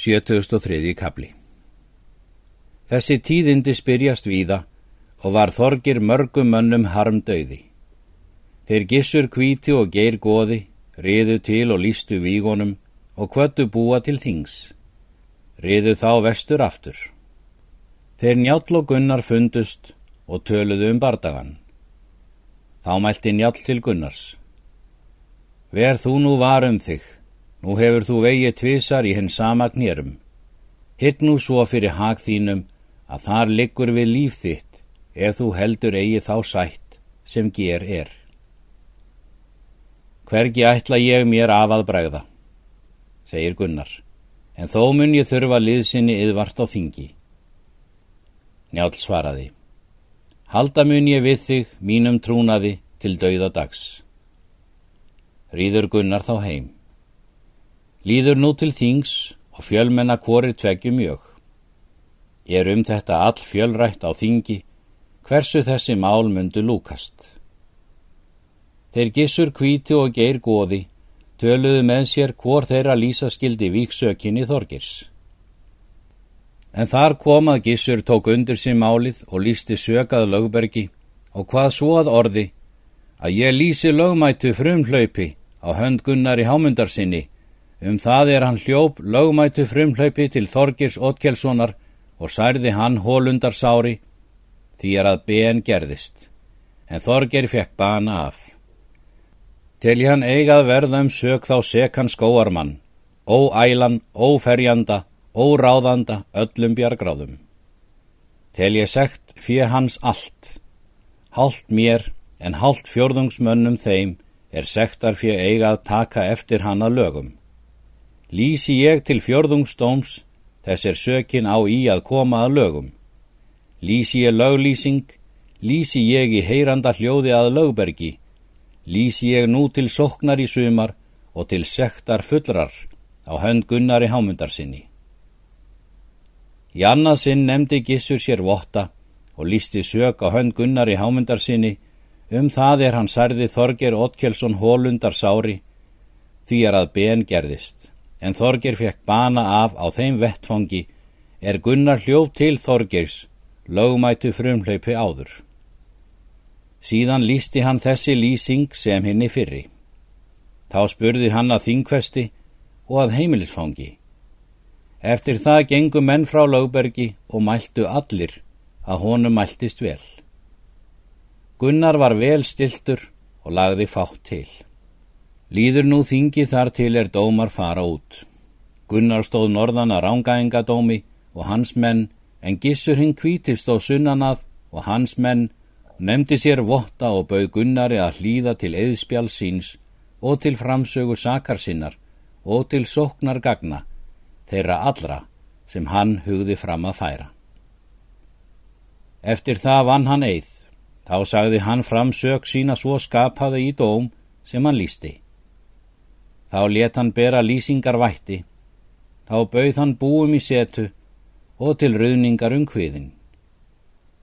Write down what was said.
73. kapli Þessi tíðindi spyrjast víða og var þorgir mörgum mönnum harm döiði. Þeir gissur kvíti og geir goði, riðu til og lístu vígonum og kvöttu búa til þings. Riðu þá vestur aftur. Þeir njáll og gunnar fundust og töluðu um bardagan. Þá mælti njáll til gunnars. Ver þú nú var um þig, Nú hefur þú vegið tvísar í henn sama knýrum. Hitt nú svo fyrir hag þínum að þar liggur við líf þitt ef þú heldur eigið þá sætt sem ger er. Hvergi ætla ég mér af að bregða, segir Gunnar, en þó mun ég þurfa liðsynni yðvart á þingi. Njál svaraði, halda mun ég við þig mínum trúnaði til dauðadags. Rýður Gunnar þá heim. Líður nú til þings og fjölmenna hvorir tveggjum mjög. Er um þetta all fjölrætt á þingi, hversu þessi mál myndu lúkast. Þeir gissur kvíti og geir góði, töluðu með sér hvor þeirra lísaskildi víksökinni þorgirs. En þar kom að gissur tók undir sér málið og lísti sökað lögbergi og hvað svo að orði að ég lísi lögmætu frum hlaupi á hönd gunnar í hámundarsinni Um það er hann hljóp lögmætu frumhlaupi til Þorgirs Ótkelssonar og særði hann hólundarsári því er að ben gerðist, en Þorgir fekk bana af. Til hann eigað verða um sög þá sekan skóarmann, óælan, óferjanda, óráðanda, öllum bjargráðum. Til ég segt fyrir hans allt, hálft mér en hálft fjörðungsmönnum þeim er sektar fyrir eigað taka eftir hann að lögum. Lýsi ég til fjörðungsdóms, þess er sökin á í að koma að lögum. Lýsi ég löglýsing, lýsi ég í heyranda hljóði að lögbergi, lýsi ég nú til soknar í sumar og til sektar fullrar á hönd Gunnari hámundarsinni. Í annað sinn nefndi Gissur sér votta og lísti sök á hönd Gunnari hámundarsinni, um það er hann særði Þorger Otkelsson hólundar sári, því er að ben gerðist en Þorger fekk bana af á þeim vettfangi er Gunnar hljóf til Þorgers, lögmætu frumhlaupi áður. Síðan lísti hann þessi lýsing sem henni fyrri. Þá spurði hann að þingvesti og að heimilisfangi. Eftir það gengu menn frá lögbergi og mæltu allir að honum mæltist vel. Gunnar var vel stiltur og lagði fátt til. Líður nú þingi þar til er dómar fara út. Gunnar stóð norðan að rángaengadómi og hans menn, en gissur hinn kvítir stóð sunnanað og hans menn nefndi sér votta og bauð Gunnari að hlýða til eðspjál síns og til framsögu sakar sinnar og til sóknar gagna, þeirra allra sem hann hugði fram að færa. Eftir það vann hann eið, þá sagði hann framsög sína svo skapaði í dóm sem hann lísti. Þá let hann bera lýsingar vætti, þá bauð hann búum í setu og til rauningar um hviðin.